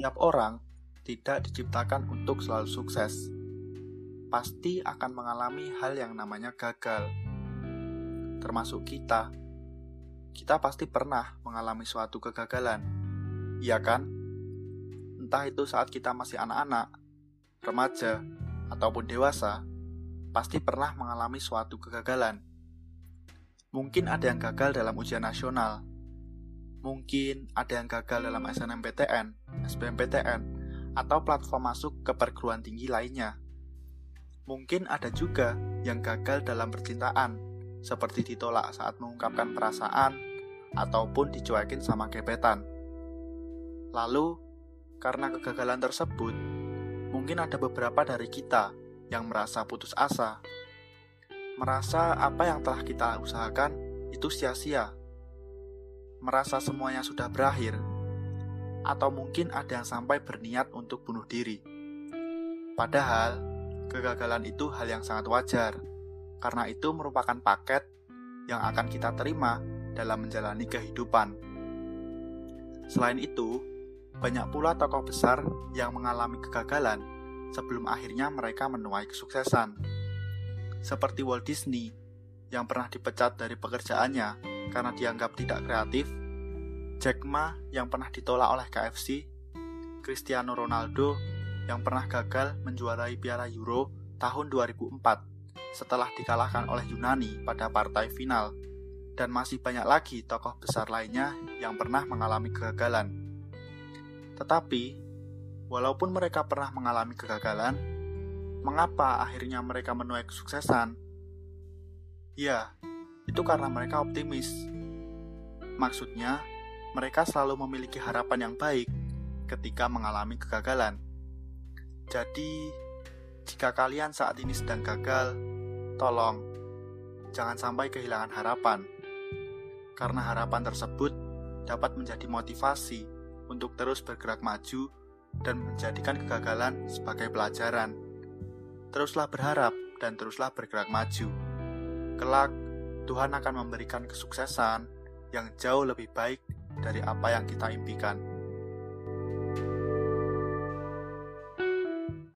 Setiap orang tidak diciptakan untuk selalu sukses. Pasti akan mengalami hal yang namanya gagal. Termasuk kita. Kita pasti pernah mengalami suatu kegagalan. Iya kan? Entah itu saat kita masih anak-anak, remaja, ataupun dewasa, pasti pernah mengalami suatu kegagalan. Mungkin ada yang gagal dalam ujian nasional, Mungkin ada yang gagal dalam SNMPTN, SBMPTN, atau platform masuk ke perguruan tinggi lainnya. Mungkin ada juga yang gagal dalam percintaan, seperti ditolak saat mengungkapkan perasaan ataupun dicuekin sama gebetan. Lalu, karena kegagalan tersebut, mungkin ada beberapa dari kita yang merasa putus asa, merasa apa yang telah kita usahakan itu sia-sia merasa semuanya sudah berakhir, atau mungkin ada yang sampai berniat untuk bunuh diri. Padahal, kegagalan itu hal yang sangat wajar, karena itu merupakan paket yang akan kita terima dalam menjalani kehidupan. Selain itu, banyak pula tokoh besar yang mengalami kegagalan sebelum akhirnya mereka menuai kesuksesan. Seperti Walt Disney yang pernah dipecat dari pekerjaannya karena dianggap tidak kreatif, Jack Ma yang pernah ditolak oleh KFC, Cristiano Ronaldo yang pernah gagal menjuarai Piala Euro tahun 2004 setelah dikalahkan oleh Yunani pada partai final, dan masih banyak lagi tokoh besar lainnya yang pernah mengalami kegagalan. Tetapi, walaupun mereka pernah mengalami kegagalan, mengapa akhirnya mereka menuai kesuksesan? Ya, itu karena mereka optimis. Maksudnya, mereka selalu memiliki harapan yang baik ketika mengalami kegagalan. Jadi, jika kalian saat ini sedang gagal, tolong jangan sampai kehilangan harapan, karena harapan tersebut dapat menjadi motivasi untuk terus bergerak maju dan menjadikan kegagalan sebagai pelajaran. Teruslah berharap dan teruslah bergerak maju. Kelak, Tuhan akan memberikan kesuksesan yang jauh lebih baik dari apa yang kita impikan.